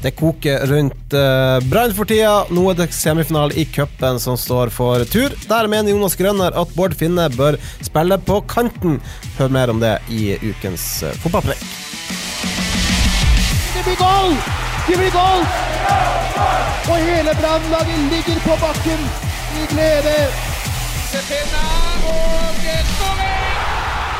Det koker rundt uh, Brann for tida. Nå er det semifinale i cupen som står for tur. Der mener Jonas Grønner at Bård Finne bør spille på kanten. Hør mer om det i ukens uh, fotballpreik. Det blir goal! Det blir goal! Og hele Brannlaget ligger på bakken i glede.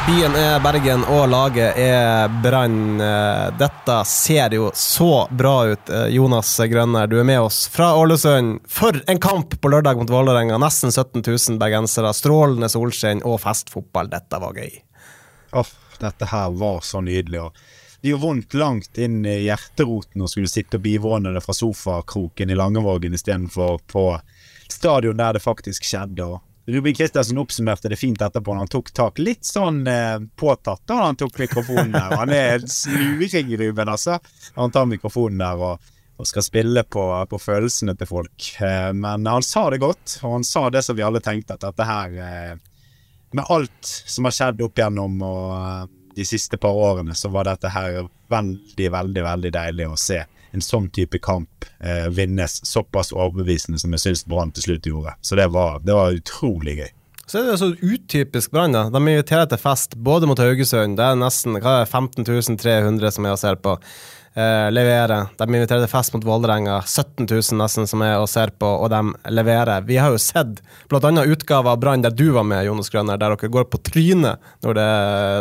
Byen er Bergen, og laget er Brann. Eh, Dette ser jo så bra ut, eh, Jonas Grønner. Du er med oss fra Ålesund. For en kamp på lørdag mot Vålerenga. Nesten 17 000 bergensere. Strålende solskinn og festfotball. Dette var gøy. Åh, dette her var så nydelig. Det gjør vondt langt inn i hjerteroten å skulle sitte og bivåne det fra sofakroken i Langevågen istedenfor på stadion der det faktisk skjedde. og Ruben Kristiansen oppsummerte det fint etterpå han tok tak. Litt sånn eh, påtatt da han tok mikrofonen der. Han er sluring, Ruben, altså. Han tar mikrofonen der og, og skal spille på, på følelsene til folk. Eh, men han sa det godt, og han sa det som vi alle tenkte, at dette her eh, Med alt som har skjedd opp gjennom og eh, de siste par årene, så var dette her veldig, veldig, veldig deilig å se en sånn type kamp eh, vinnes såpass overbevisende som jeg syns Brann til slutt gjorde. Så det var, det var utrolig gøy. Så er det så utypisk Brann. De inviterer til fest både mot Haugesund, det er nesten hva er 15 300 som jeg ser på. Eh, leverer. De inviterer til fest mot Vålerenga, 17 000 nesten som er og ser på, og de leverer. Vi har jo sett bl.a. utgave av Brann der du var med, Jonas Grønner, der dere går på trynet når det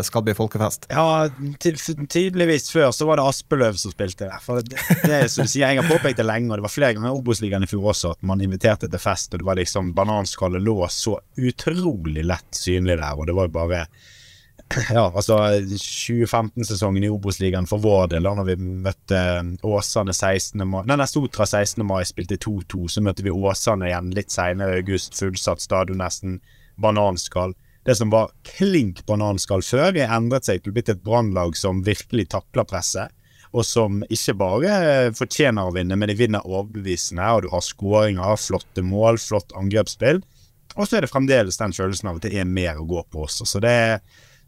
skal bli folkefest. Ja, tydeligvis før så var det Aspeløv som spilte der. For det, det som du sier, Jeg har påpekt det lenge, og det var flere ganger i Obos-ligaen i fjor også at man inviterte til fest, og det var liksom Bananskallet lå så utrolig lett synlig der, og det var jo bare ja, altså 2015-sesongen i Obos-ligaen for vår del, da når vi møtte Åsane 16. mai Nei, nei Sotra 16. mai spilte 2-2, så møtte vi Åsane igjen litt seinere i august, fullsatt stadion, nesten bananskall. Det som var klink bananskall før, er endret seg til å blitt et brannlag som virkelig takler presset. Og som ikke bare fortjener å vinne, men de vinner overbevisende. Og du har skåringer, flotte mål, flott angrepsspill. Og så er det fremdeles den følelsen av at det er mer å gå på også. Så det er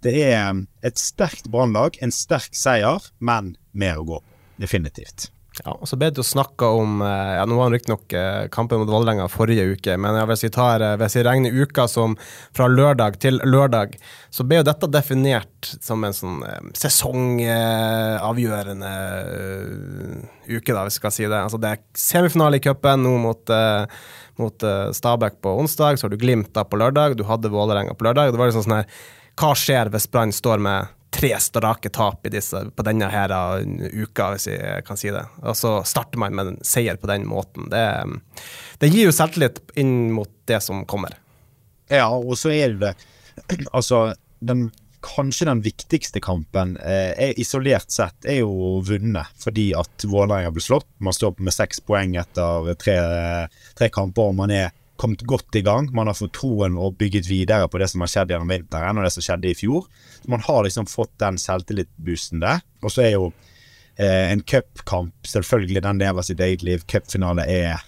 det er et sterkt brannlag, en sterk seier, men mer å gå. Definitivt. Ja, og så ble det jo snakka om eh, ja, Nå var det riktignok eh, kampen mot Vålerenga forrige uke, men hvis vi tar, eh, hvis vi regner uka som fra lørdag til lørdag, så ble jo dette definert som en sånn sesongavgjørende uke, da, hvis vi skal si det. Altså, det er semifinale i cupen nå mot, mot Stabæk på onsdag, så har du Glimt da på lørdag, du hadde Vålerenga på lørdag. Det var liksom sånn her hva skjer hvis Brann står med tre strake tap disse, på denne her uka, hvis jeg kan si det. Og så starter man med en seier på den måten. Det, det gir jo selvtillit inn mot det som kommer. Ja, og så er det Altså, den, kanskje den viktigste kampen eh, er isolert sett er jo vunnet fordi at Vålerenga ble slått. Man står med seks poeng etter tre, tre kamper, og man er kommet godt i gang. Man har fått troen og bygget videre på det som har skjedd gjennom vinteren og det som skjedde i fjor. Man har liksom fått den selvtillitsboosten der. Og så er jo eh, en cupkamp selvfølgelig den lever sitt eget liv. Cupfinale er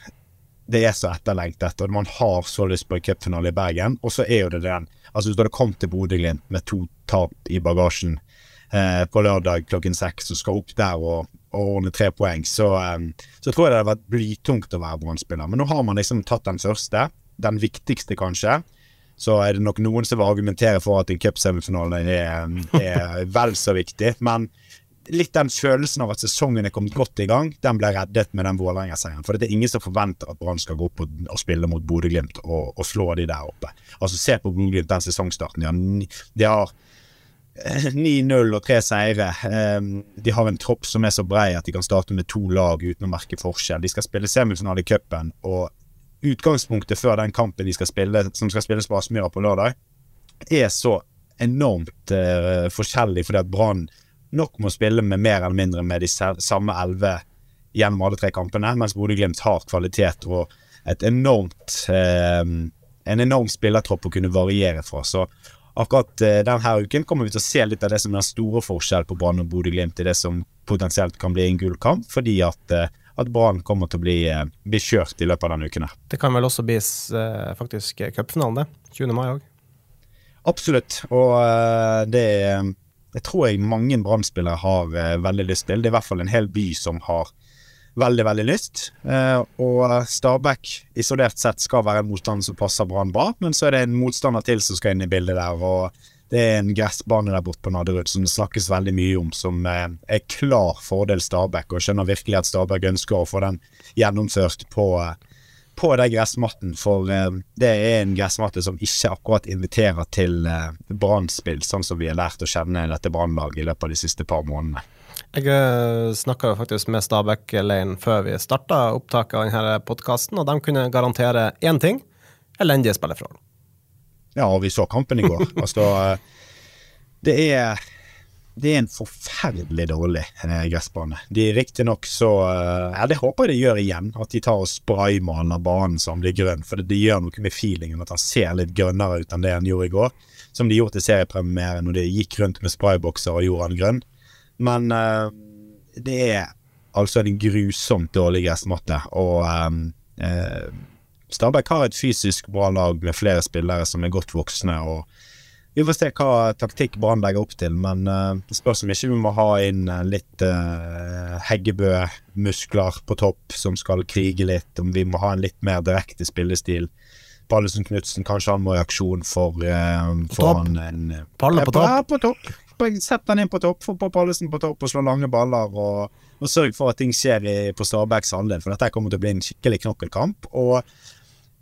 det er så etterlengtet, og man har så lyst på en cupfinale i Bergen. Og så er jo det den Altså Hvis du hadde kommet til Bodø-Glimt med to tap i bagasjen eh, på lørdag klokken seks og skal opp der og, og ordne tre poeng, så, um, så tror jeg det hadde vært blytungt å være Brann-spiller. Men nå har man liksom tatt den første, den viktigste kanskje. Så er det nok noen som vil argumentere for at en cupsemifinale er, er vel så viktig. Men litt den følelsen av at sesongen er kommet godt i gang, den ble reddet med den Vålerenga-seieren. For det er ingen som forventer at Brann skal gå opp og, og spille mot Bodø-Glimt og, og, slå de der oppe. Altså Se på Bodø-Glimt den sesongstarten. De har, de har 9-0 og tre seire. De har en tropp som er så brei at de kan starte med to lag uten å merke forskjell. De skal spille semifinale i cupen, og utgangspunktet før den kampen de skal spille, som skal spilles på Aspmyra på lørdag, er så enormt uh, forskjellig fordi at Brann nok må spille med mer eller mindre med de samme elleve gjennom alle tre kampene, mens Bodø-Glimt har kvalitet og et enormt uh, en enorm spillertropp å kunne variere fra. Så akkurat eh, denne uken kommer vi til å se litt av det som er den store forskjellen på Brann og Bodø-Glimt i det som potensielt kan bli en gullkamp, fordi at, eh, at Brann kommer til å bli, eh, bli, kjørt i løpet av denne uken. Det kan vel også bli faktisk cupfinalen, det. 20. mai òg. Absolutt, og det jeg tror jeg mange Brann-spillere har veldig lyst til. Det er i hvert fall en hel by som har veldig, veldig lyst. Eh, og Stabæk isolert sett skal være en motstander som passer Brann bra, men så er det en motstander til som skal inn i bildet der. og det er en gressbane der borte på Nadderud som det snakkes veldig mye om, som eh, er klar fordel Stabæk. Og skjønner virkelig at Stabæk ønsker å få den gjennomført på, eh, på den gressmatten. For det er en gressmatte som ikke akkurat inviterer til brannspill, sånn som vi har lært å kjenne dette brannlaget i løpet av de siste par månedene. Jeg eh, snakka faktisk med Stabæk Lane før vi starta opptaket av denne podkasten, og de kunne garantere én ting elendige spilleforhold. Ja, og vi så kampen i går. altså, det er det er en forferdelig dårlig eh, gressbane. De Riktignok så eh, Ja, det håper jeg de gjør igjen. At de tar og spraymaler banen så han blir grønn. For det, det, gjør noe med feelingen at han ser litt grønnere ut enn det han gjorde i går. Som de gjorde til seriepremieren når de gikk rundt med spraybokser og gjorde han grønn. Men uh, det er altså en grusomt dårlig gressmatte. Og um, uh, Stabæk har et fysisk bra lag med flere spillere som er godt voksne. og Vi får se hva taktikk Brann legger opp til, men uh, det spørs om ikke vi må ha inn litt uh, Heggebø-muskler på topp som skal krige litt. Om vi må ha en litt mer direkte spillestil. Pallesen Knutsen, kanskje han må i aksjon for, uh, for han en Palle på topp. På topp. Sett den inn på topp, få Pallesen på topp og slå lange baller. Og, og sørg for at ting skjer i, på Stabæks andel, for dette kommer til å bli en skikkelig knokkelkamp. Og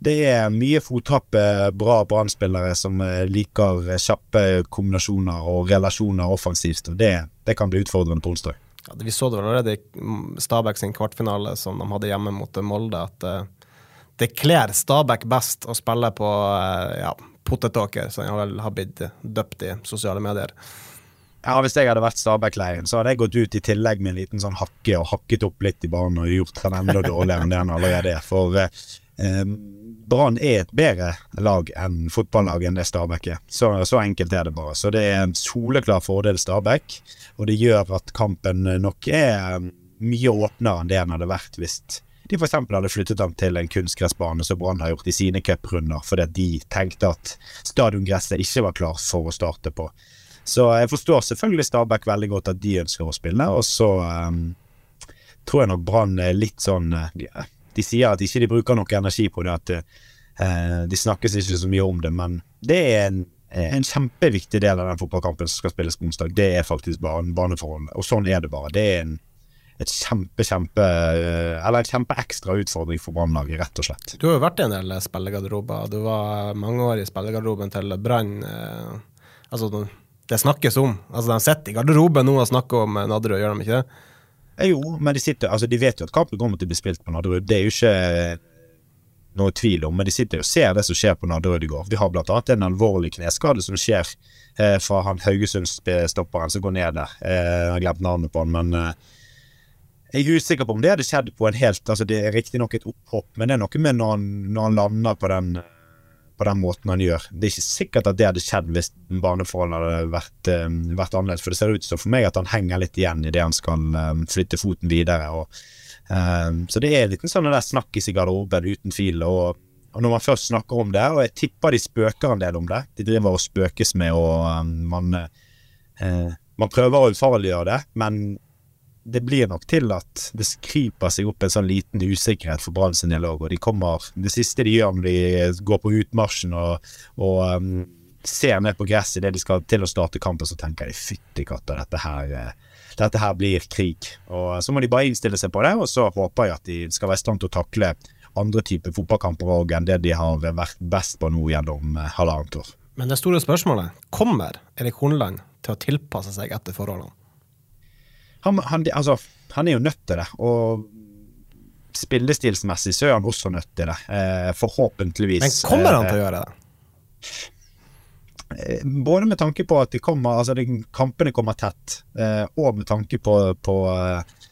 det er mye fottappe, bra brann som eh, liker kjappe kombinasjoner og relasjoner offensivt. og Det, det kan bli utfordrende på onsdag. Ja, vi så det vel allerede i Stabæk sin kvartfinale som de hadde hjemme mot Molde, at uh, det kler Stabæk best å spille på uh, ja, potetåker, som jeg har blitt døpt i sosiale medier. Ja, Hvis jeg hadde vært Stabæk-leiren, så hadde jeg gått ut i tillegg med en liten sånn hakke og hakket opp litt i banen og gjort den enda dårligere enn det han allerede er. For eh, Brann er et bedre lag enn fotballaget enn det Stabæk er. Så, så, enkelt er det bare. Så det er en soleklar fordel Stabæk, og det gjør at kampen nok er mye åpnere enn det den hadde vært hvis de f.eks. hadde flyttet ham til en kunstgressbane som Brann har gjort i sine cuprunder, fordi de tenkte at stadiongresset ikke var klart for å starte på. Så jeg forstår selvfølgelig Stabæk veldig godt at de ønsker å spille, og så um, tror jeg nok Brann er litt sånn de, de, sier at ikke de bruker noe energi på det, at uh, de snakkes ikke så mye om det, men det er en, en kjempeviktig del av den fotballkampen som skal spilles på onsdag. Det er faktisk baneforholdene, og sånn er det bare. Det er en et kjempe, kjempe Eller en kjempeekstra utfordring for Brannlaget, rett og slett. Du har jo vært i en del spillegarderober. Du var mange år i spillegarderoben til Brann. Eh, altså, det snakkes om. Altså, De sitter i garderoben nå og snakker om eh, Nadderud, gjør de ikke det? Eh, jo, men de, sitter, altså, de vet jo at kampen kommer til å bli spilt på Nadderud. Det er jo ikke eh, noe tvil om, men de sitter og ser det som skjer på Nadderud i går. Vi har blant annet en alvorlig kneskade som skjer eh, fra han Haugesund-stopperen som går ned der. Eh, jeg har glemt navnet på han, men eh, jeg er usikker på om det hadde skjedd på en helt altså Det er riktignok et opphopp, men det er noe med når han, når han lander på den den måten han gjør. Det er ikke sikkert at det hadde skjedd hvis baneforholdene hadde vært, um, vært, annerledes. For det ser ut som for meg at han henger litt igjen idet han skal um, flytte foten videre. Og, um, så det er litt en sånn der snakkis i garderoben uten fil. Og, og, når man først snakker om det, og jeg tipper de spøker en del om det De driver og spøkes med, og man, uh, man prøver å ufarliggjøre det, men det blir nok til at det kryper seg opp en sånn liten usikkerhet for Brann sin del òg. Og de kommer Det siste de gjør når de går på utmarsjen og, og um, ser ned på gresset idet de skal til å starte kampen, så tenker de fytti katta, dette her eh, dette her blir krig. Og Så må de bare innstille seg på det, og så håper jeg at de skal være i stand til å takle andre typer fotballkamper òg enn det de har vært best på nå gjennom eh, halvannet år. Men det store spørsmålet, kommer Erik Horneland til å tilpasse seg etter forholdene? Han, han, altså, han er jo nødt til det. Og spillestilsmessig så er han også nødt til det. Eh, forhåpentligvis. Men kommer han til å eh, gjøre det? eh, både med tanke på at de kommer, altså de, kampene kommer tett, eh, og med tanke på, på, eh,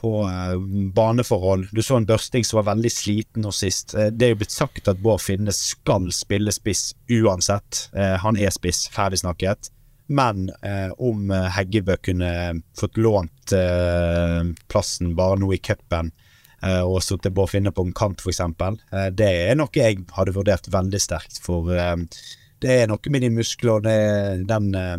på eh, baneforhold. Du så en Børsting som var veldig sliten nå sist. Det er jo blitt sagt at Bård Finne skal spille spiss uansett. Han er spiss, ferdig snakket. Men om Heggebø kunne fått lånt plassen bare nå i cupen og sittet å Finne på en kant, f.eks., det er noe jeg hadde vurdert veldig sterkt. For det er noe med de muskler og den, eh,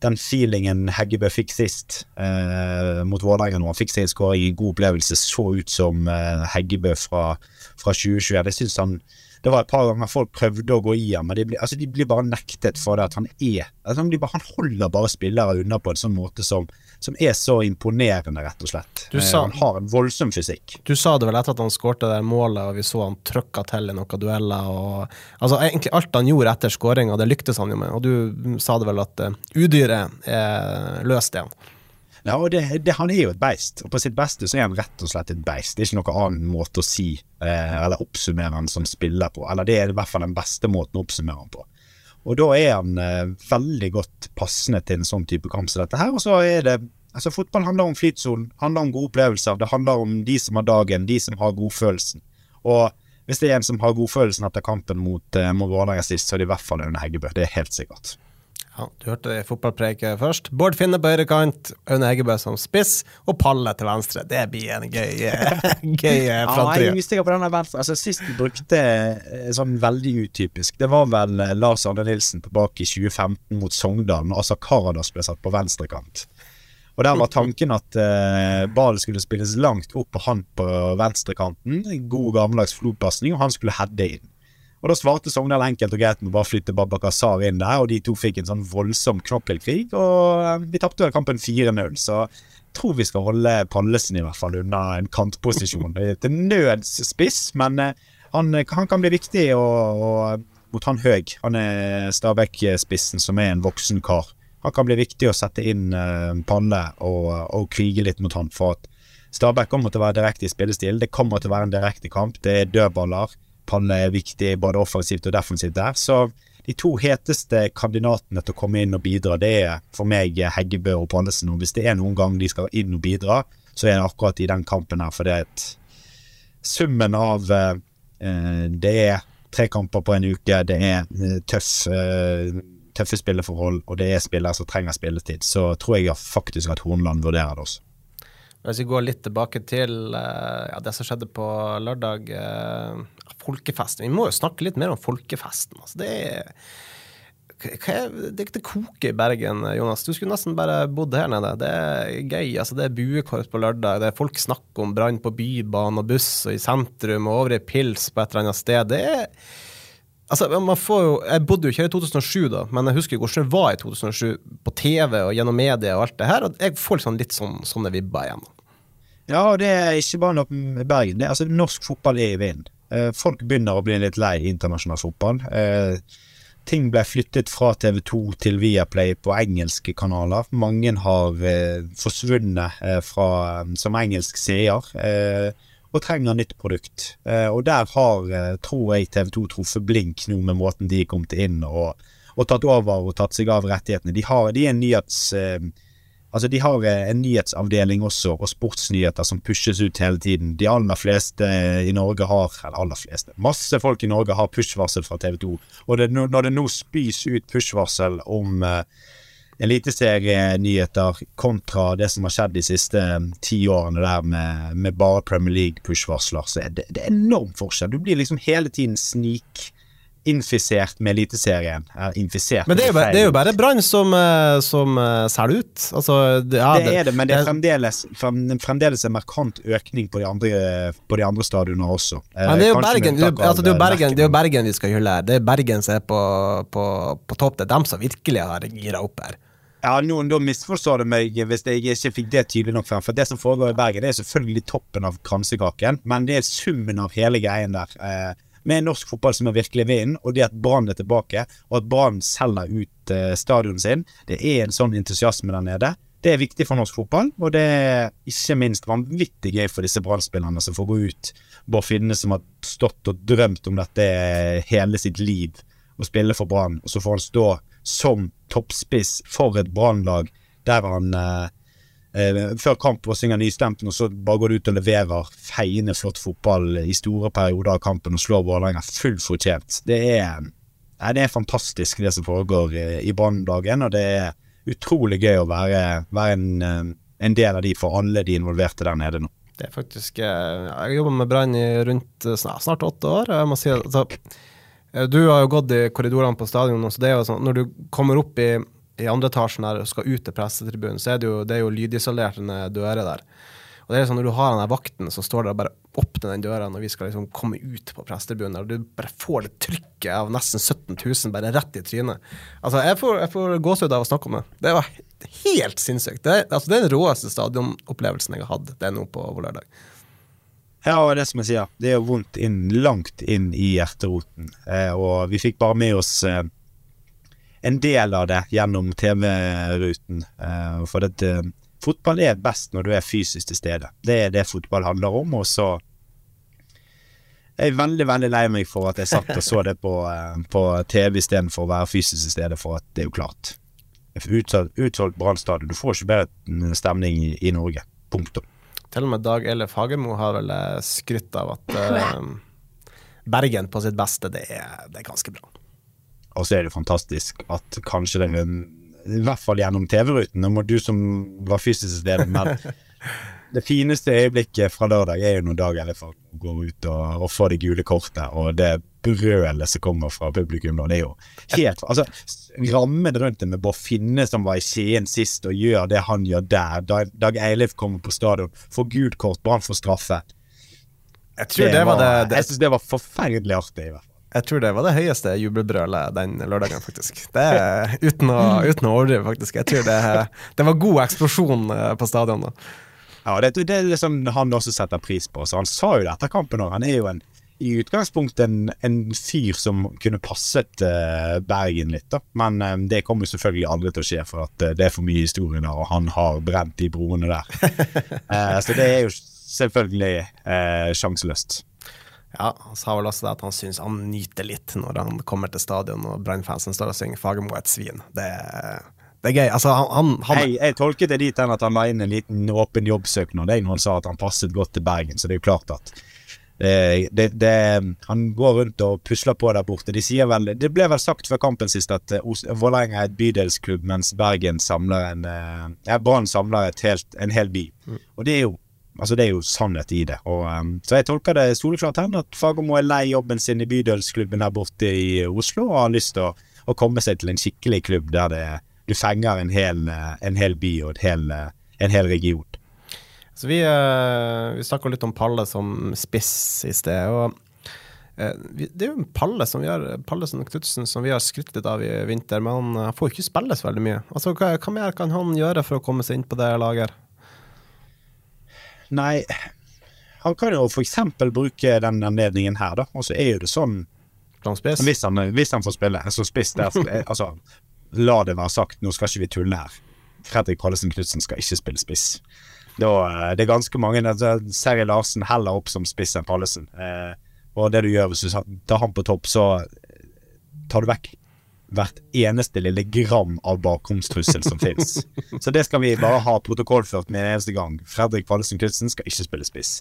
den feelingen Heggebø fikk sist eh, mot Vålerenga nå. Han fikk en skåring i god opplevelse, så ut som eh, Heggebø fra, fra 2021. Det synes han det var et par ganger folk prøvde å gå i ham, men altså de blir bare nektet for det at han er altså bare, Han holder bare spillere unna på en sånn måte som, som er så imponerende, rett og slett. Eh, sa, han har en voldsom fysikk. Du sa det vel etter at han skårte det målet, og vi så han trøkka til i noen dueller. Og, altså Egentlig alt han gjorde etter skåringa, det lyktes han jo med. Og du sa det vel at uh, udyret er løst igjen. Ja, og det, det, Han er jo et beist, og på sitt beste så er han rett og slett et beist. Det er ikke noen annen måte å si eh, eller oppsummere han som spiller på. Eller det er i hvert fall den beste måten å oppsummere han på. Og da er han eh, veldig godt passende til en sånn type kamp som dette her. Og så er det Altså, fotball handler om flytsonen, handler om gode opplevelser. Det handler om de som har dagen, de som har godfølelsen. Og hvis det er en som har godfølelsen etter kampen mot, eh, mot Vålerenga sist, så er det i hvert fall Aune Heggebø. Det er helt sikkert. Ja, du hørte det i fotballpreiket først. Bård Finne på høyrekant, Aune Eggebø som spiss, og Palle til venstre. Det blir en gøy, gøy ja, jeg er på denne venstre. Altså, sist vi brukte eh, sånn veldig utypisk, det var vel eh, Lars Arne Nilsen tilbake i 2015 mot Sogndal, når altså Karadas ble satt på venstrekant. Og Der var tanken at eh, ballen skulle spilles langt opp på han på venstrekanten. God gammeldags flopasning, og han skulle heade inn. Og Da svarte Sogndal enkelt og greit med å bare flytte Babakazar inn der, og de to fikk en sånn voldsom knoppelkrig, og eh, vi tapte kampen 4-0. Så jeg tror vi skal holde Pallesen i hvert fall unna en kantposisjon. Til nøds spiss, men eh, han, han, kan bli viktig og, og, mot han Høeg. Han er Stabæk-spissen, som er en voksen kar. Han kan bli viktig å sette inn uh, Palle og, og krige litt mot han. For at Stabæk kommer til å være direkte i spillestil. Det kommer til å være en direkte kamp. Det er dødballer. Palle er viktig både offensivt og defensivt der. Så de to heteste kandidatene til å komme inn og bidra, det er for meg Heggebø og Pallesen. Og hvis det er noen gang de skal inn og bidra, så er det akkurat i den kampen her. For det er et summen av eh, Det er tre kamper på en uke, det er eh, tøff, eh, tøffe spilleforhold, og det er spillere som trenger spilletid. Så tror jeg faktisk at Hornland vurderer det også. Hvis vi går litt tilbake til eh, ja, det som skjedde på lørdag. Folkefesten. Vi må jo snakke litt mer om folkefesten. Altså, det er det, det koker i Bergen, Jonas. Du skulle nesten bare bodd her nede. Det er gøy. altså Det er buekorps på lørdag. Det er Folk snakker om brann på Bybanen og buss og i sentrum og over i pils på et eller annet sted. Det er Altså, man får jo, Jeg bodde jo ikke her i 2007, da, men jeg husker hvordan det var i 2007 på TV og gjennom media og alt det her. og Jeg får liksom litt sånn, sånne vibber igjen. Ja, og det er ikke bare noe med Bergen. Det, altså, norsk fotball er i vinden. Eh, folk begynner å bli litt lei internasjonal fotball. Eh, ting ble flyttet fra TV2 til Viaplay på engelske kanaler. Mange har eh, forsvunnet fra, som engelsk seer og trenger nytt produkt. Og der har, tror jeg, TV 2 truffet blink nå med måten de kom til inn og, og, tatt over og tatt seg av rettighetene. De har, de er en nyhets... Eh, altså De har en nyhetsavdeling også, og sportsnyheter som pushes ut hele tiden. De aller fleste i Norge har Eller aller fleste. Masse folk i Norge har push-varsel fra TV 2. Og det, når det nå spys ut push-varsel om uh, eliteserienyheter kontra det som har skjedd de siste ti årene der med, med bare Premier League-push-varsler, så er det, det er enorm forskjell. Du blir liksom hele tiden snik infisert med Eliteserien. Infisert Men det er jo, det er jo bare Brann som, eh, som uh, selger ut. Altså, det, ja, det, er det, men det er fremdeles, fremdeles en markant økning på de andre, på de andre stadionene også. Eh, men det er jo Bergen, altså, det er Bergen, det er Bergen vi skal hylle her. Det er Bergen som er på, på, på topp. Det er dem som virkelig har gira opp her. Ja, noen da misforstår det meg hvis jeg ikke fikk det tydelig nok frem. For det som foregår i Bergen, det er selvfølgelig toppen av kransekaken, men det er summen av hele greien der. Eh, med norsk fotball som er virkelig vinden, og det at Brann er tilbake, og at Brann selger ut eh, stadionet sin. Det er en sånn entusiasme der nede. Det er viktig for norsk fotball, og det er ikke minst vanvittig gøy for disse Brann-spillerne som får gå ut. Bård Finne som har stått og drømt om dette hele sitt liv å spille for Brann, og så får han stå som toppspiss for et Brannlag der han eh, eh, før kamp og synger nystemten, og så bare går du ut og leverer feiende flott fotball i store perioder av kampen og slår Vålerenga fullt fortjent. Det er, nei, det er fantastisk det som foregår i, Branndagen, og det er utrolig gøy å være, være en, eh, en, del av de for alle de involverte der nede nå. Det er faktisk eh, Jeg har jobba med Brann i rundt snart, snart åtte år. jeg må si at altså, Du har jo gått i korridorene på stadion, så det er jo sånn når du kommer opp i i andre etasjen der og skal ut til pressetribunen, så er det jo, det er jo lydisolerte dører der. Og det er sånn Når du har den vakten som står der og bare åpner den døra når vi skal liksom komme ut på pressetribunen, og du bare får det trykket av nesten 17 000 bare rett i trynet. Altså, Jeg får, jeg får gåsehud av å snakke om det. Det var helt sinnssykt. Det, altså, det er den råeste stadionopplevelsen jeg har hatt det er nå på vår lørdag. Ja, og det som jeg sier, det er jo vondt inn, langt inn i hjerteroten. Eh, og vi fikk bare med oss eh, en del av det gjennom TV-ruten. Uh, for at, uh, fotball er best når du er fysisk til stede. Det er det fotball handler om. Og så er jeg veldig veldig lei meg for at jeg satt og så det på, uh, på TV istedenfor å være fysisk til stede, for at det er jo klart. Utsolgt, Brann stadion. Du får ikke bedre stemning i, i, Norge. Punktum. Til og med Dag Ellef Fagermo har vel skrytt av at Bergen på sitt beste, det er, det er ganske bra. Og så er det fantastisk at kanskje den I hvert fall gjennom TV-ruten. Nå må du som var fysisk til men det fineste øyeblikket fra lørdag er jo når Dag Ellefag går ut og, og, får det gule kortet, og det brølet som kommer fra publikum da, det er jo helt Altså, rammen rundt det med Bård Finne som var i Skien sist, og gjør det han gjør der. Dag, Dag Eilif kommer på stadion, får gult kort, Brann får straffe. Jeg tror det, det var, det, det, Jeg syns det var forferdelig artig. i hvert fall jeg tror det var det høyeste jubelbrølet den lørdagen, faktisk. Det uten, å, uten å overdrive, faktisk. Jeg tror det, det var god eksplosjon eh, på stadion da. Ja, det, det er liksom han også setter pris på. Så han sa jo det etter kampen òg. Han er jo en, i utgangspunktet en, en, fyr som kunne passet uh, Bergen litt, da. Men um, det kommer jo selvfølgelig aldri til å skje, for at uh, det er for mye historie der, og han har brent de broene der. uh, så det er jo selvfølgelig sjanseløst. Ja, han sa vel også det at han syns han nyter litt når han kommer til stadion og Brann-fansen står og synger 'Fagermo er et svin'. Det, det er gøy. Altså, han, han, han jeg, jeg, tolket det dit hen at han la inn en liten åpen jobbsøknad når han sa at han passet godt til Bergen, så det er jo klart at det, det, det, han går rundt og pusler på der borte. De sier vel, Det ble vel sagt før kampen sist at uh, Vålerenga er et bydelsklubb, mens Bergen samler en ja, Brann samler helt, en hel by. Mm. Og det er jo Altså Det er jo sannhet i det. Og, um, så jeg tolker det soleklart hen at Fagermo er lei jobben sin i bydelsklubben her borte i Oslo og har lyst til å, å, komme seg til en skikkelig klubb der det, du fenger en hel, en hel by og hel, en hel region. Så Vi, uh, vi snakka litt om Palle som spiss i sted. og Det er jo Palle som vi har Pallesen Knutsen som vi har skrytt litt av i vinter, men han får ikke spille så veldig mye. Altså, hva, hva mer kan han gjøre for å komme seg inn på det laget? Nei, han kan jo f.eks. bruke den anledningen her, da. Og så er jo det sånn hvis han, hvis han, får spille som spiss der, altså La det være sagt, nå skal ikke vi tulle her. Fredrik Pallesen Knutsen skal ikke spille spiss. Da, eh, det er ganske mange altså, Seri Larsen heller opp som spiss enn Pallesen. Eh, og det du gjør hvis du tar han på topp, så tar du vekk hvert eneste lille gram av bakromstrussel som fins. Så det skal vi bare ha protokollført med en eneste gang. Fredrik Pallesen Knutsen skal ikke spille spiss.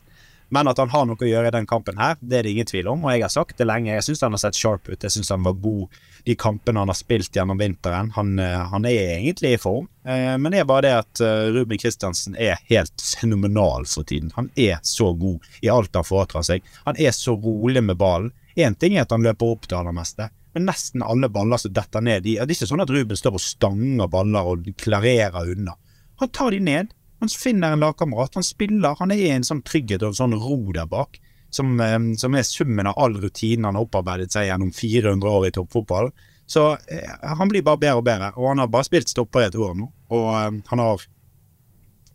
Men at han har noe å gjøre i den kampen her, det er det ingen tvil om. Og jeg har sagt det lenge. Jeg syns han har sett sharp ut. Jeg syns han var god de kampene han har spilt gjennom vinteren. Han, eh, han er egentlig i form. Eh, men det er bare det at eh, Ruben Kristiansen er helt fenomenal for tiden. Han er så god i alt han foretar seg. Han er så rolig med ballen. Én ting er at han løper opp det aller meste, men nesten alle baller som detter ned Det er ikke sånn at Ruben står og stanger baller og klarerer unna. Han tar de ned. Han finner en lagkamerat. Han spiller. Han er i en sånn trygghet og en sånn ro der bak. Som, eh, som, er summen av all rutinen han har opparbeidet seg gjennom 400 år i toppfotball. Så eh, han blir bare bedre og bedre. Og han har bare spilt stopper i et år nå. Og eh, han har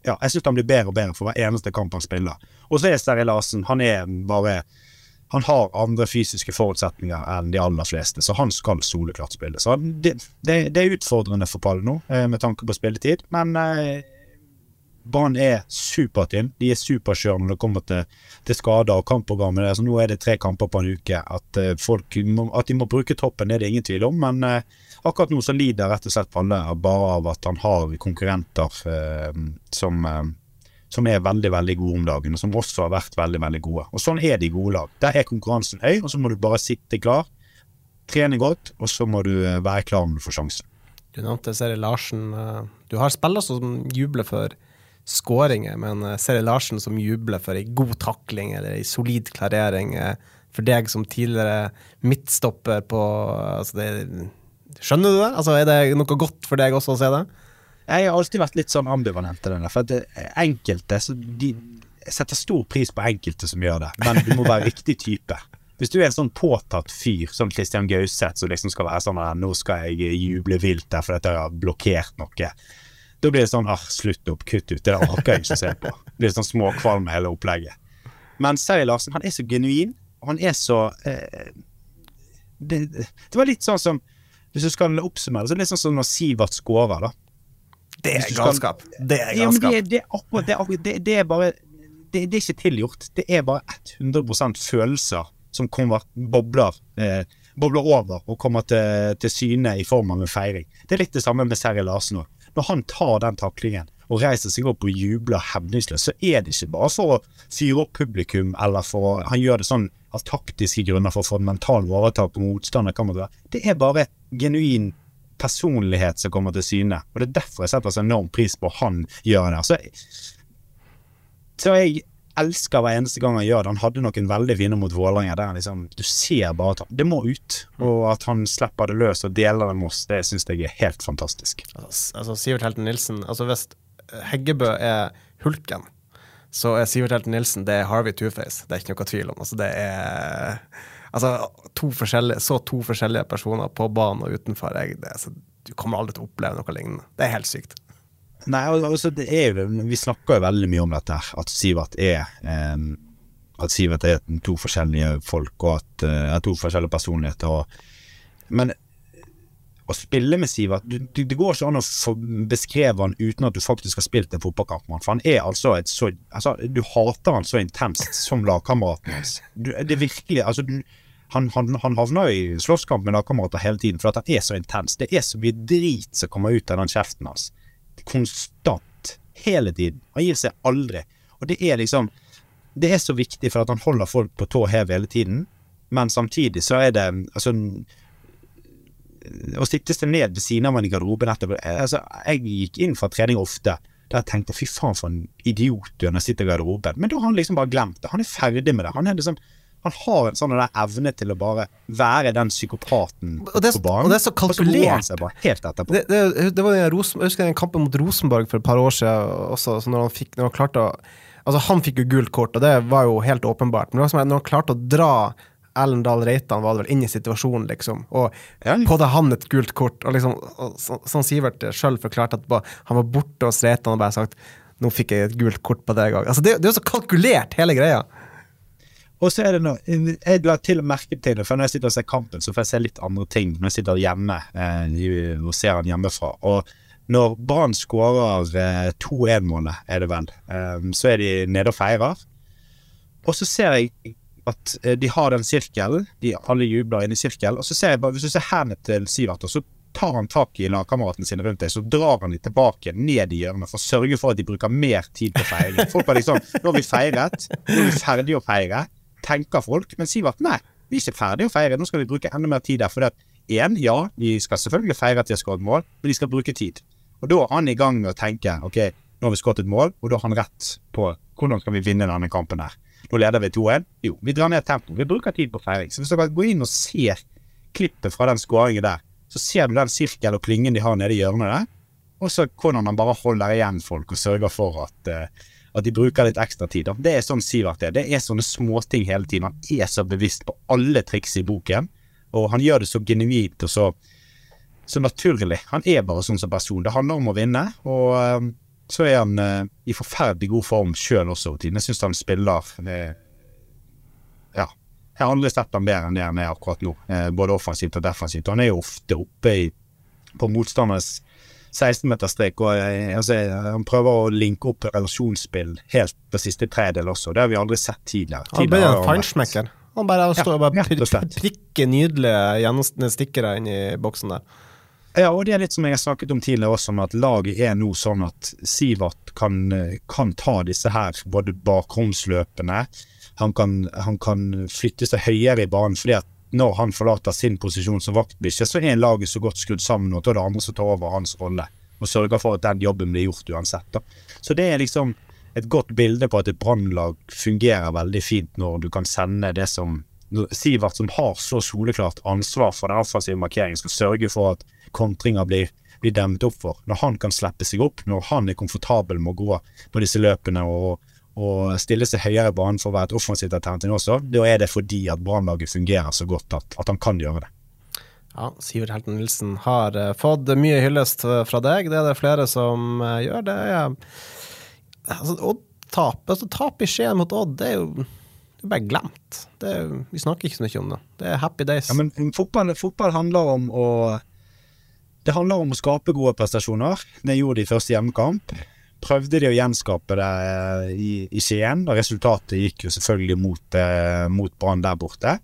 Ja, jeg syns han blir bedre og bedre for hver eneste kamp han spiller. Og så er Sterri Larsen Han er bare han har andre fysiske forutsetninger enn de aller fleste, så han skal soleklart spille. Så det, det, det er utfordrende for Pall nå, eh, med tanke på spilletid, men eh, Brann er superteam. De er superkjørende når det kommer til, til skader og kampprogrammet. Altså, nå er det tre kamper på en uke. At, uh, folk at de må bruke toppen, det er det ingen tvil om. Men uh, akkurat nå så lider rett og slett Palle bare av at han har konkurrenter uh, som, som er veldig veldig gode om dagen, og som også har vært veldig veldig gode. Og Sånn er de gode lag. Der er konkurransen høy, og så må du bare sitte klar, trene godt, og så må du være klar når du får sjansen. Du nevnte Seri Larsen. Du har spillere som jubler for skåringer, men eh, Seri Larsen som jubler for ei god takling eller ei solid klarering. Eh, for deg som tidligere midtstopper på altså det, Skjønner du det? Altså, er det noe godt for deg også å se det? Jeg har alltid vært litt sånn ambivalent til der For at enkelte de setter stor pris på enkelte som gjør det, men du må være riktig type. Hvis du er en sånn påtatt fyr, som Christian Gauseth, som liksom skal være sånn at 'nå skal jeg juble vilt der fordi jeg har blokkert noe', da blir det sånn ah, slutt opp, kutt ut. Det der orker jeg ikke å se på. Det blir sånn småkvalm hele opplegget. Men Seri Larsen, han er så genuin, han er så eh, det, det, var litt sånn som Hvis du skal oppsummere så er det litt sånn som når Sivert skårer, da. Det er galskap. Det er galskap. Ja, det, det, det, det, er bare det, er ikke tilgjort. Det er bare 100% følelser som kommer, bobler, eh, bobler over og kommer til, til syne i form av en feiring. Det er litt det samme med Seri Larsen òg. Når han tar den taklingen og reiser seg opp og jubler hevningsløst, så er det ikke bare for å fyre opp publikum, eller for Han gjør det sånn av taktiske grunner for å få en mental overtak på motstander. Det er bare genuin personlighet som kommer til syne. Og det er derfor jeg setter så enorm pris på han gjør det. Så, så jeg elsker hver eneste gang han gjør det. Han hadde noen veldig fine mot Vålerenga der liksom, du ser bare at det må ut. Og at han slipper det løs og deler det med oss, det syns jeg er helt fantastisk. Altså, altså Sivert Helten Nilsen altså Hvis Heggebø er hulken, så er Sivert Helten Nilsen det er Harvey Two-Face. Det er ikke noe tvil om. Altså, det er altså, to så to forskjellige personer på banen og utenfor. Jeg, det, altså, du kommer aldri til å oppleve noe lignende. Det er helt sykt. Nei, altså er Vi snakker jo veldig mye om dette, at Sivert er um, At Sivert er to forskjellige folk, og at uh, to forskjellige personligheter. Og, men å spille med Sivert du, du, Det går ikke an å beskreve han uten at du faktisk har spilt en fotballkamp med han. For han er altså et så altså, Du hater han så intenst som lagkameraten hans. det er virkelig altså, du, han, han, han, havner i slåsskamp med lagkamerater hele tiden for at han er så intens. Det er så mye drit som kommer ut av den kjeften hans konstant. Hele tiden. Han gir seg aldri. Og det er liksom Det er så viktig for at han holder folk på tå hev hele tiden, men samtidig så er det altså Å sitte seg ned ved siden av en i garderoben etterpå altså, Jeg gikk inn fra trening ofte. Der jeg tenkte fy faen for en idiot du er når jeg sitter i garderoben. Men da har han liksom bare glemt det. Han er ferdig med det. Han er liksom han har en sånn evne til å bare være den psykopaten det, på banen. Og det er så kalkulert. Helt etterpå. Det, det, det var den Rosen, jeg husker den kampen mot Rosenborg for et par år siden også, når han, fikk, når han klarte å Altså, han fikk jo gult kort, og det var jo helt åpenbart. Men når han klarte å dra Ellen Dahl Reitan var det vel inn i situasjonen, liksom. Og ja. pådde han et gult kort. Og liksom, og, så, sånn Sivert sjøl forklarte at han var borte hos Reitan og bare sagt 'nå fikk jeg et gult kort på deg òg'. Altså, det, det er jo så kalkulert, hele greia. Og så er det noe Jeg la til å merke til det, for når jeg sitter og ser kampen, så får jeg se litt andre ting når jeg sitter hjemme eh, og ser han hjemmefra. Og når Brann skårer eh, 2-1-målet, er det vel, eh, så er de nede og feirer. Og så ser jeg at eh, de har den sirkelen, de alle jubler inne i sirkelen. Og så ser jeg bare, hvis du ser hendene til Sivert, og så tar han tak i lagkameratene sine rundt deg, så drar han de tilbake ned i hjørnet for å sørge for at de bruker mer tid på feiring. Folk er liksom Nå har vi feiret, nå er vi ferdige å feire tenker folk. Men Sivert, nei, vi er ikke ferdige å feire, nå skal vi bruke enda mer tid der. For det én, ja, de skal selvfølgelig feire at de har skåret mål, men de skal bruke tid. Og da er han i gang med å tenke ok, nå har vi skåret et mål, og da har han rett på hvordan skal vi vinne denne kampen her. Nå leder vi 2-1. Jo, vi drar ned tempoet. Vi bruker tid på feiring. Så hvis dere går inn og ser klippet fra den skåringen der, så ser du den sirkel og klingen de har nede i hjørnet der, og så hvordan han bare holder igjen folk og sørger for at uh, at de bruker litt ekstra tid. Det er sånn Sivert er. Det er sånne småting hele tiden. Han er så bevisst på alle triks i boken, og han gjør det så genuint og så, så naturlig. Han er bare sånn som person. Det handler om å vinne, og um, så er han uh, i forferdelig god form sjøl også. Jeg syns han spiller uh, Ja. Jeg har aldri sett ham bedre enn det han er akkurat nå, uh, både offensivt og defensivt. Han er jo ofte oppe i, på motstanders 16-meterstrek. og altså, Han prøver å linke opp relasjonsspill helt på siste tredel også. Det har vi aldri sett tidligere. Han ble en feinschmecker. Han bare står og bare prikker nydelige stikkere inn i boksen der. Ja, og det er litt som jeg har snakket om tidligere også, med at laget er nå sånn at Sivert kan, kan ta disse her både bakromsløpene, han kan, han kan flytte seg høyere i banen, fordi at når han forlater sin posisjon som vaktbikkje, så er laget så godt skrudd sammen, og det er andre som tar over hans rolle, og sørger for at den jobben blir gjort uansett. Da. Så det er liksom et godt bilde på at et brannlag fungerer veldig fint når du kan sende det som Sivert, som har så soleklart ansvar for den offensive markeringen, skal sørge for at kontringer blir, blir demmet opp for. Når han kan slippe seg opp, når han er komfortabel med å gå på disse løpene og, og stille seg høyere i banen for å være et offensivt alternativ også, da er det fordi at brannlaget fungerer så godt at, at han kan gjøre det. Ja, Sivert Helten Nilsen har eh, fått mye hyllest eh, fra deg. Det er det flere som eh, gjør. Det er altså, Odd tape. altså, tap i Skien mot Odd, det er jo det er bare glemt. Det er, vi snakker ikke så mye om det. Det er happy days. Ja, men fotball, fotball handler om å Det handler om å skape gode prestasjoner. Det gjorde de i første hjemmekamp. Prøvde de å gjenskape det eh, i, i Skien, resultatet gikk jo selvfølgelig mot, eh, mot Brann der borte.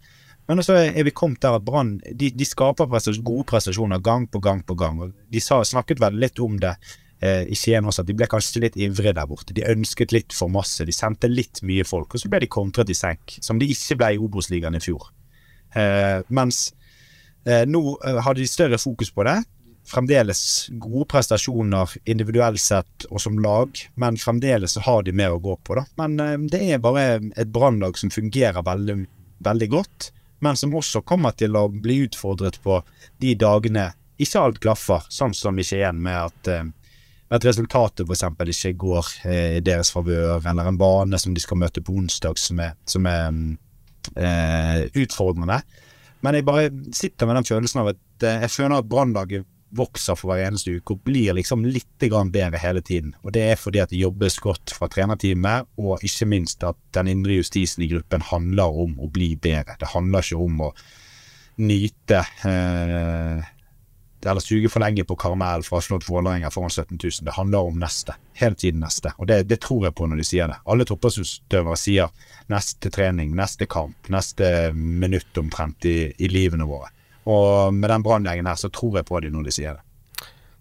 Men så er vi kommet der at Brann de, de skaper prestas- gode prestasjoner gang på gang på gang. Og de sa, snakket vel litt om det eh, i Skien også, at de ble kanskje litt ivrige der borte. De ønsket litt for masse. De sendte litt mye folk, og så ble de kontret i senk, som de ikke ble i Obos-ligaen i fjor. Eh, mens eh, nå hadde har de større fokus på det. Fremdeles gode prestasjoner individuelt sett og som lag, men fremdeles har de mer å gå på. da. Men eh, det er bare et brannlag som fungerer veldig, veldig godt, men som også kommer til å bli utfordret på de dagene ikke alt klaffer, sånn som i Skien med at eh, at resultatet f.eks. ikke går eh, i deres favør, eller en bane som de skal møte på onsdag som er, som er mm, eh, utfordrende. Men jeg bare sitter med den følelsen av at eh, jeg føler at Brannlaget vokser for hver eneste uke og blir liksom litt bedre hele tiden. Og det er fordi at det jobbes godt fra trenerteamet, og ikke minst at den indre justisen i gruppen handler om å bli bedre. Det handler ikke om å nyte eh, eller suge for lenge på karamell ha slått Vålerenga foran 17 000. Det handler om neste. Hele tiden neste. Og det, det tror jeg på når de sier det. Alle toppidrettsutøvere sier neste trening, neste kamp, neste minutt omtrent i, i livene våre. Og med den brannlegen her, så tror jeg på dem når de sier det.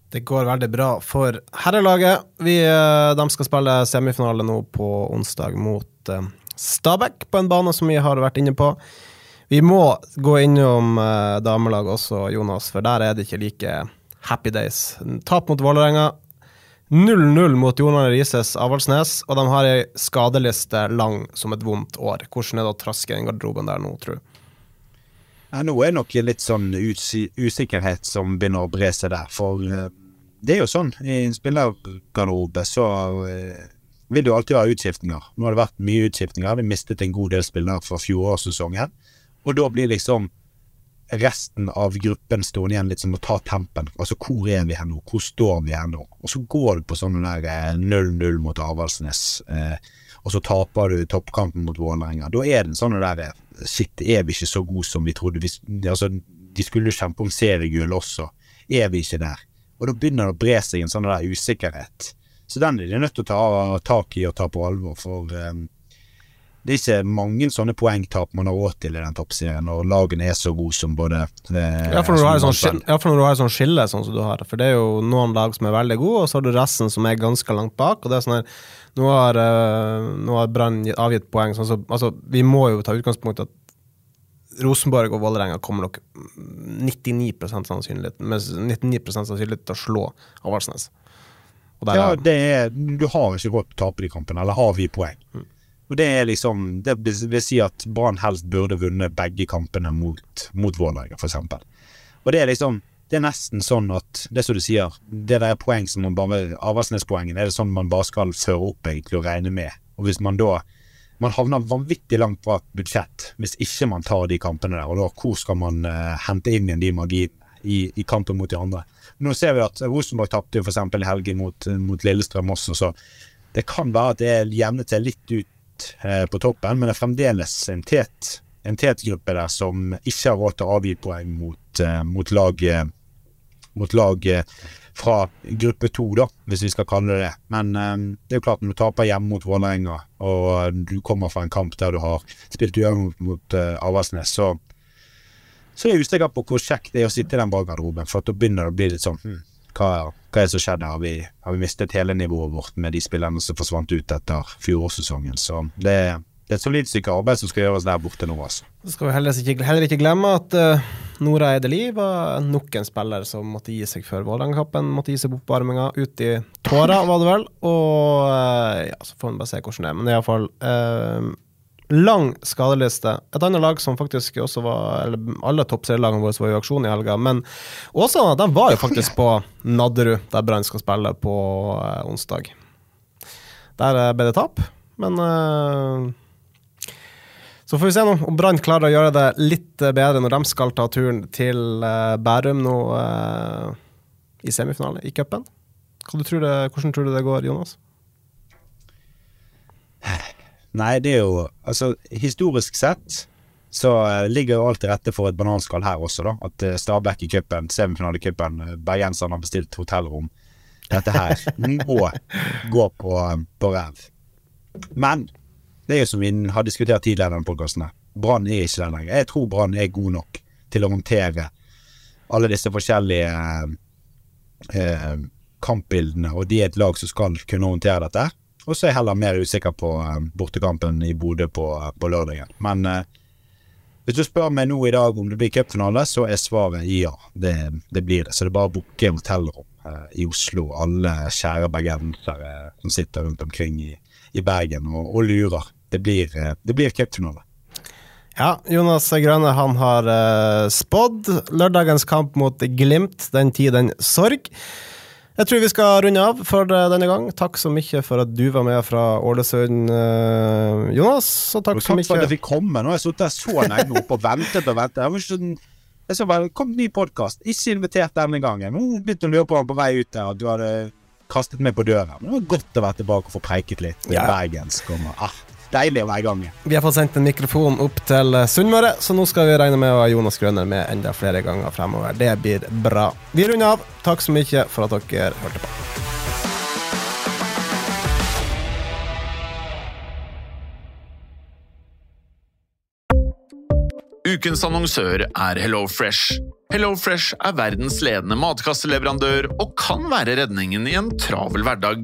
Det går veldig bra for herrelaget. Vi, eh, de skal spille semifinale nå på onsdag mot eh, Stabæk, på en bane som vi har vært inne på. Vi må gå innom Damelag damelaget også, Jonas, for der er det ikke like happy days. Tap mot Vålerenga. 0-0 mot Jon Rises Avaldsnes, og de har ei skadeliste lang som et vondt år. Hvordan er det å traske i garderoben der nå, tror du? Ja, nå er nok litt sånn usikkerhet som begynner å bre seg der. For eh, det er jo sånn, i en spillergarderobe så eh, vil det jo alltid ha utskiftninger. Nå har det vært mye utskiftninger. Vi mistet en god del spillere fra fjorårssesongen. Og da blir liksom resten av gruppen stående igjen litt som å ta tempen. Altså hvor er vi her nå? Hvor står vi her nå? Og så går du på sånn der eh, 0-0 mot Avaldsnes, eh, og så taper du toppkampen mot Vålerenga. Da er det en sånn der eh, Shit, er vi ikke så gode som vi trodde? Vi, altså, de skulle jo kjempe om seriegull også. Er vi ikke der? Og da begynner det å bre seg en sånn der usikkerhet. Så den er de nødt til å ta tak i og ta på alvor, for eh, det er ikke mange sånne poengtap man har råd til i den toppserien, når lagene er så gode som både eh, Ja, for som skille, ja, for når du har et sånt skille sånn som du har. For det er jo noen lag som er veldig gode, og så har du resten som er ganske langt bak. Og det er sånn her Nå har, uh, nå har Brann avgitt poeng. Sånn, så, altså, vi må jo ta utgangspunkt i at Rosenborg og Vålerenga kommer nok 99% sannsynlighet med 99 sannsynlighet til å slå Avaldsnes. Ja, er- det du har ikke råd til å tape de kampene, eller har vi poeng? Og Det er liksom, det vil si at Brann helst burde vunnet begge kampene mot, mot Vålerenga, f.eks. Og det er liksom Det er nesten sånn at Det som du sier, det der er poeng som man bare Avaldsnes-poengene er det sånn man bare skal føre opp egentlig og regne med. Og hvis man da Man havner vanvittig langt fra budsjett hvis ikke man tar de kampene der. Og da hvor skal man uh, hente inn igjen de marginene i, i kampen mot de andre? Nå ser vi at Rosenborg tapte f.eks. i helgen mot, mot Lillestrøm også, så det kan være at det jevnet seg litt ut eh, på toppen, men det er fremdeles en tet, en tet gruppe der som ikke har råd til å avgi poeng mot, eh, mot lag eh, mot lag fra gruppe to, da, hvis vi skal kalle det det. Men det er jo klart, når du taper hjemme mot Vålerenga, og du kommer fra en kamp der du har spilt uavgjort mot, uh, Avaldsnes, så, så er jeg usikker på hvor kjekt det er å sitte i den ballgarderoben. For da begynner det å bli litt sånn hm, hva, hva, er det som skjedde? Har vi, har vi mistet hele nivået vårt med de spillerne som forsvant ut etter fjorårssesongen? Så det det er et solid stykke arbeid som skal gjøres der borte nå. altså. Så skal vi heller ikke, heller ikke glemme at uh, Nora Eideli var nok en spiller som måtte gi seg før Vålerenga-kampen. Måtte gi seg på oppvarminga. Ut i tårer, var det vel. Og uh, ja, så får vi bare se hvordan det er. Men iallfall uh, eh, lang skadeliste. Et annet lag som faktisk også var Eller alle toppserielagene våre var i aksjon i helga. Men Åsane de var jo faktisk på Nadderud, der Brann skal spille på eh, onsdag. Der ble det tap, men eh, så får vi se nå om Brann klarer å gjøre det litt eh, bedre når de skal ta turen til uh, Bærum nå uh, i semifinale i cupen. Hvordan tror du det går, Jonas? Nei, det er jo Altså, historisk sett så ligger jo alt til rette for et bananskall her også, da. At Stabæk i cupen, semifinalecupen, bergenserne har bestilt hotellrom. Dette her må gå på, på ræv. Men det er jo som vi har diskutert tidligere i denne podkasten. Brann er ikke den lenger. Jeg tror Brann er god nok til å håndtere alle disse forskjellige eh, kampbildene, og de er et lag som skal kunne håndtere dette. Og så er jeg heller mer usikker på eh, bortekampen i Bodø på, på lørdagen. Men eh, hvis du spør meg nå i dag om det blir cupfinale, så er svaret ja. Det, det, blir det. Så det er bare å booke hotellrom eh, i Oslo. Alle kjære bergensere som sitter rundt omkring i, i Bergen og, og lurer det blir, eh, blir cupfinale. Ja, Jonas Grønne han har eh, spådd lørdagens kamp mot Glimt, den tid, den sorg. Jeg tror vi skal runde av for denne gang. Takk så mye for at du var med fra Ålesund, uh, Jonas. Og takk, og så mye for at jeg fikk komme. Nå har jeg sittet så lenge oppe og ventet og ventet. Jeg var ikke jeg så bare, kom ny podkast, ikke invitert denne gangen. Nå begynte å lure på på vei ut der at du hadde kastet meg på døren. Det var godt å være tilbake og få preiket litt ja. bergensk. Ah, deilig å være i gang igjen. Vi har fått sendt en mikrofon opp til Sunnmøre, så nå skal vi regne med å ha Jonas Grønner med enda flere ganger fremover. Det blir bra. Vi runder av. Takk så mye for at dere hørte på. Ukens annonsør er HelloFresh. HelloFresh er verdens ledende matkasseleverandør og kan være redningen i en travel hverdag.